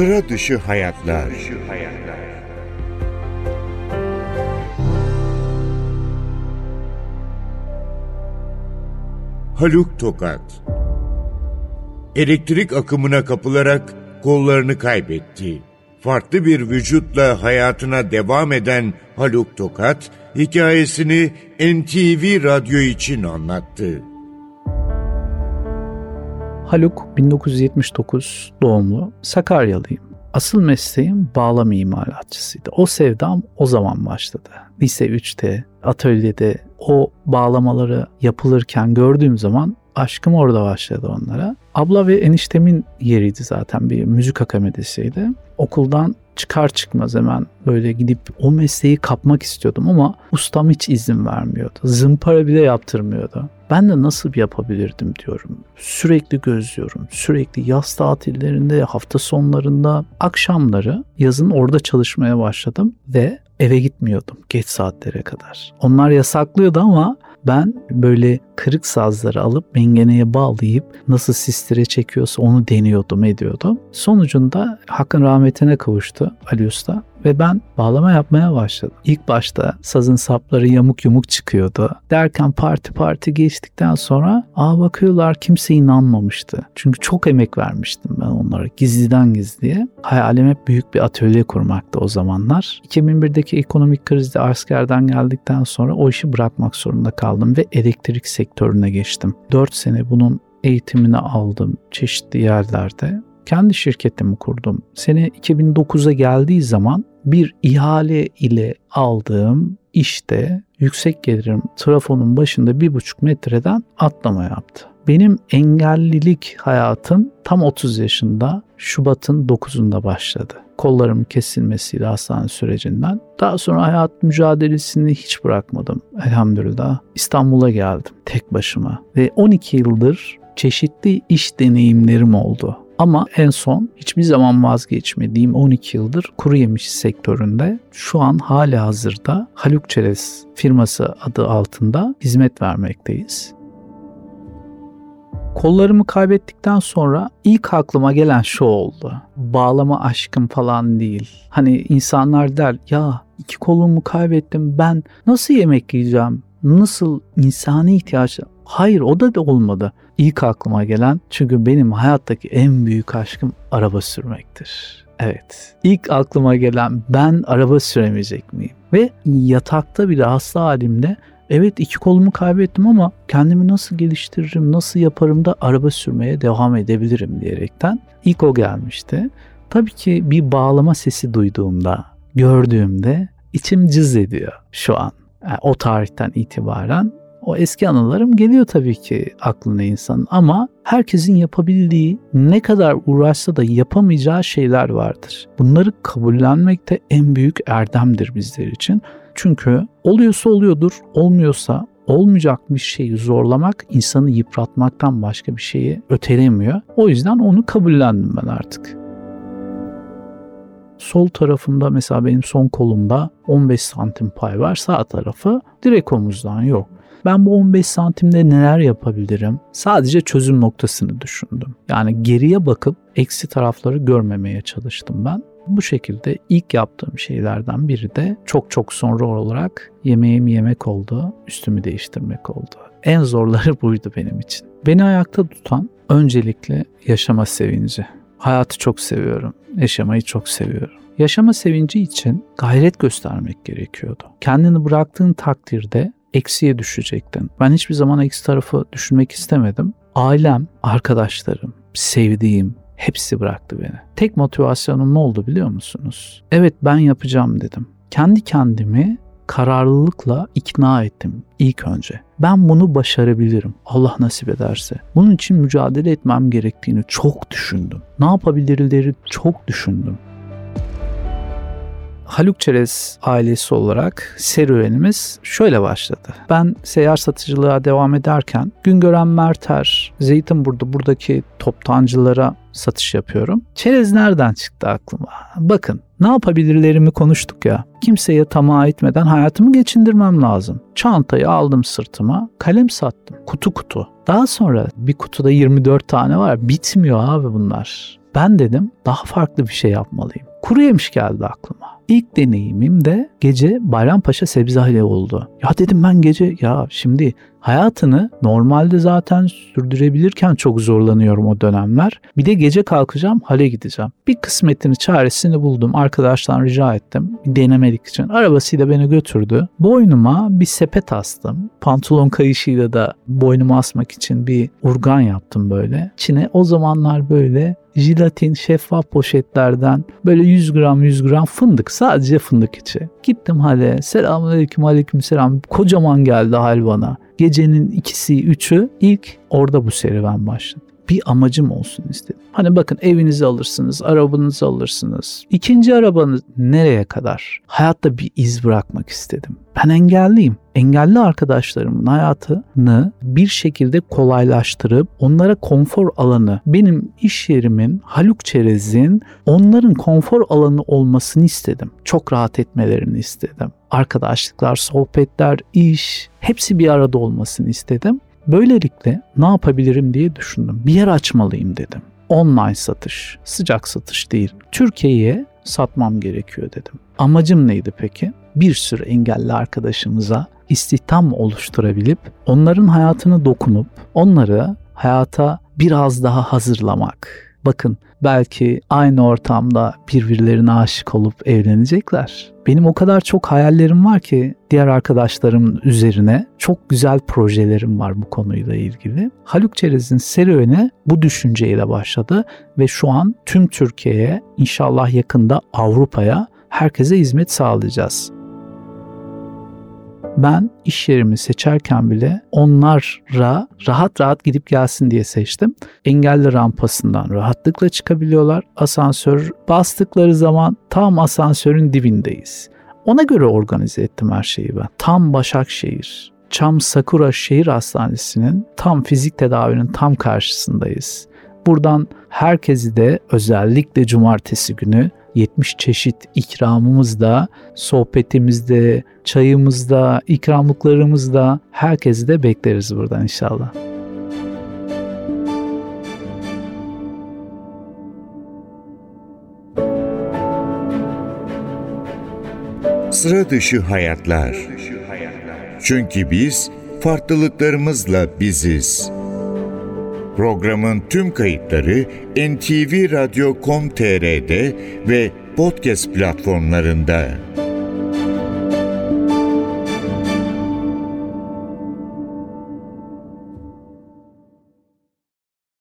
Sıra dışı hayatlar. Haluk Tokat Elektrik akımına kapılarak kollarını kaybetti. Farklı bir vücutla hayatına devam eden Haluk Tokat, hikayesini NTV Radyo için anlattı. Haluk 1979 doğumlu Sakaryalıyım. Asıl mesleğim bağlama imalatçısıydı. O sevdam o zaman başladı. Lise 3'te, atölyede o bağlamaları yapılırken gördüğüm zaman aşkım orada başladı onlara. Abla ve eniştemin yeriydi zaten bir müzik akademisiydi. Okuldan çıkar çıkmaz hemen böyle gidip o mesleği kapmak istiyordum ama ustam hiç izin vermiyordu. Zımpara bile yaptırmıyordu. Ben de nasıl yapabilirdim diyorum. Sürekli gözlüyorum. Sürekli yaz tatillerinde, hafta sonlarında, akşamları yazın orada çalışmaya başladım ve eve gitmiyordum geç saatlere kadar. Onlar yasaklıyordu ama ben böyle kırık sazları alıp mengeneye bağlayıp nasıl sistire çekiyorsa onu deniyordum ediyordum. Sonucunda hakkın rahmetine kavuştu Ali Usta ve ben bağlama yapmaya başladım. İlk başta sazın sapları yamuk yumuk çıkıyordu. Derken parti parti geçtikten sonra aa bakıyorlar kimse inanmamıştı. Çünkü çok emek vermiştim ben onlara gizliden gizliye. Hayalim hep büyük bir atölye kurmaktı o zamanlar. 2001'deki ekonomik krizde askerden geldikten sonra o işi bırakmak zorunda kaldım ve elektrik sektörüne geçtim. 4 sene bunun eğitimini aldım çeşitli yerlerde kendi şirketimi kurdum. Sene 2009'a geldiği zaman bir ihale ile aldığım işte yüksek gelirim trafonun başında bir buçuk metreden atlama yaptı. Benim engellilik hayatım tam 30 yaşında Şubat'ın 9'unda başladı. Kollarım kesilmesiyle hastane sürecinden. Daha sonra hayat mücadelesini hiç bırakmadım elhamdülillah. İstanbul'a geldim tek başıma ve 12 yıldır çeşitli iş deneyimlerim oldu. Ama en son hiçbir zaman vazgeçmediğim 12 yıldır kuru yemiş sektöründe şu an hala hazırda Haluk Çerez firması adı altında hizmet vermekteyiz. Kollarımı kaybettikten sonra ilk aklıma gelen şu oldu. Bağlama aşkım falan değil. Hani insanlar der ya iki kolumu kaybettim ben nasıl yemek yiyeceğim? Nasıl insani ihtiyaç Hayır o da olmadı. İlk aklıma gelen çünkü benim hayattaki en büyük aşkım araba sürmektir. Evet. İlk aklıma gelen ben araba süremeyecek miyim? Ve yatakta bile hasta halimde evet iki kolumu kaybettim ama kendimi nasıl geliştiririm, nasıl yaparım da araba sürmeye devam edebilirim diyerekten ilk o gelmişti. Tabii ki bir bağlama sesi duyduğumda, gördüğümde içim cız ediyor şu an. Yani o tarihten itibaren o eski anılarım geliyor tabii ki aklına insanın ama herkesin yapabildiği ne kadar uğraşsa da yapamayacağı şeyler vardır. Bunları kabullenmek de en büyük erdemdir bizler için. Çünkü oluyorsa oluyordur, olmuyorsa olmayacak bir şeyi zorlamak insanı yıpratmaktan başka bir şeyi ötelemiyor. O yüzden onu kabullendim ben artık. Sol tarafımda mesela benim son kolumda 15 santim pay var. Sağ tarafı direkt omuzdan yok. Ben bu 15 santimde neler yapabilirim? Sadece çözüm noktasını düşündüm. Yani geriye bakıp eksi tarafları görmemeye çalıştım ben. Bu şekilde ilk yaptığım şeylerden biri de çok çok sonra olarak yemeğimi yemek oldu, üstümü değiştirmek oldu. En zorları buydu benim için. Beni ayakta tutan öncelikle yaşama sevinci. Hayatı çok seviyorum, yaşamayı çok seviyorum. Yaşama sevinci için gayret göstermek gerekiyordu. Kendini bıraktığın takdirde eksiye düşecektin. Ben hiçbir zaman eksi tarafı düşünmek istemedim. Ailem, arkadaşlarım, sevdiğim hepsi bıraktı beni. Tek motivasyonum ne oldu biliyor musunuz? Evet ben yapacağım dedim. Kendi kendimi kararlılıkla ikna ettim ilk önce. Ben bunu başarabilirim. Allah nasip ederse. Bunun için mücadele etmem gerektiğini çok düşündüm. Ne yapabilirleri çok düşündüm. Haluk Çerez ailesi olarak serüvenimiz şöyle başladı. Ben seyyar satıcılığa devam ederken Güngören Merter, Zeytinburnu buradaki toptancılara satış yapıyorum. Çerez nereden çıktı aklıma? Bakın ne yapabilirlerimi konuştuk ya. Kimseye tamah etmeden hayatımı geçindirmem lazım. Çantayı aldım sırtıma, kalem sattım. Kutu kutu. Daha sonra bir kutuda 24 tane var. Bitmiyor abi bunlar. Ben dedim daha farklı bir şey yapmalıyım. Kuru yemiş geldi aklıma. İlk deneyimim de gece Bayrampaşa Sebzehane oldu. Ya dedim ben gece ya şimdi hayatını normalde zaten sürdürebilirken çok zorlanıyorum o dönemler. Bir de gece kalkacağım hale gideceğim. Bir kısmetini çaresini buldum. Arkadaştan rica ettim. Bir denemelik için. Arabasıyla beni götürdü. Boynuma bir sepet astım. Pantolon kayışıyla da boynumu asmak için bir urgan yaptım böyle. İçine o zamanlar böyle jilatin şeffaf poşetlerden böyle 100 gram 100 gram fındık sadece fındık içi. Gittim hale selamun aleyküm aleyküm selam kocaman geldi hal bana. Gecenin ikisi üçü ilk orada bu serüven başladı bir amacım olsun istedim. Hani bakın evinizi alırsınız, arabanızı alırsınız. İkinci arabanız nereye kadar? Hayatta bir iz bırakmak istedim. Ben engelliyim. Engelli arkadaşlarımın hayatını bir şekilde kolaylaştırıp onlara konfor alanı, benim iş yerimin, Haluk Çerez'in onların konfor alanı olmasını istedim. Çok rahat etmelerini istedim. Arkadaşlıklar, sohbetler, iş hepsi bir arada olmasını istedim. Böylelikle ne yapabilirim diye düşündüm. Bir yer açmalıyım dedim. Online satış, sıcak satış değil. Türkiye'ye satmam gerekiyor dedim. Amacım neydi peki? Bir sürü engelli arkadaşımıza istihdam oluşturabilip onların hayatını dokunup onları hayata biraz daha hazırlamak. Bakın belki aynı ortamda birbirlerine aşık olup evlenecekler. Benim o kadar çok hayallerim var ki diğer arkadaşlarım üzerine çok güzel projelerim var bu konuyla ilgili. Haluk Çerez'in serüveni bu düşünceyle başladı ve şu an tüm Türkiye'ye inşallah yakında Avrupa'ya herkese hizmet sağlayacağız. Ben iş yerimi seçerken bile onlara rahat rahat gidip gelsin diye seçtim. Engelli rampasından rahatlıkla çıkabiliyorlar. Asansör bastıkları zaman tam asansörün dibindeyiz. Ona göre organize ettim her şeyi ben. Tam Başakşehir, Çam Sakura Şehir Hastanesi'nin tam fizik tedavinin tam karşısındayız. Buradan herkesi de özellikle cumartesi günü 70 çeşit ikramımızda, sohbetimizde, çayımızda, ikramlıklarımızda herkesi de bekleriz buradan inşallah. Sıra dışı hayatlar. Çünkü biz farklılıklarımızla biziz. Programın tüm kayıtları NTV Radyo.com.tr'de ve podcast platformlarında.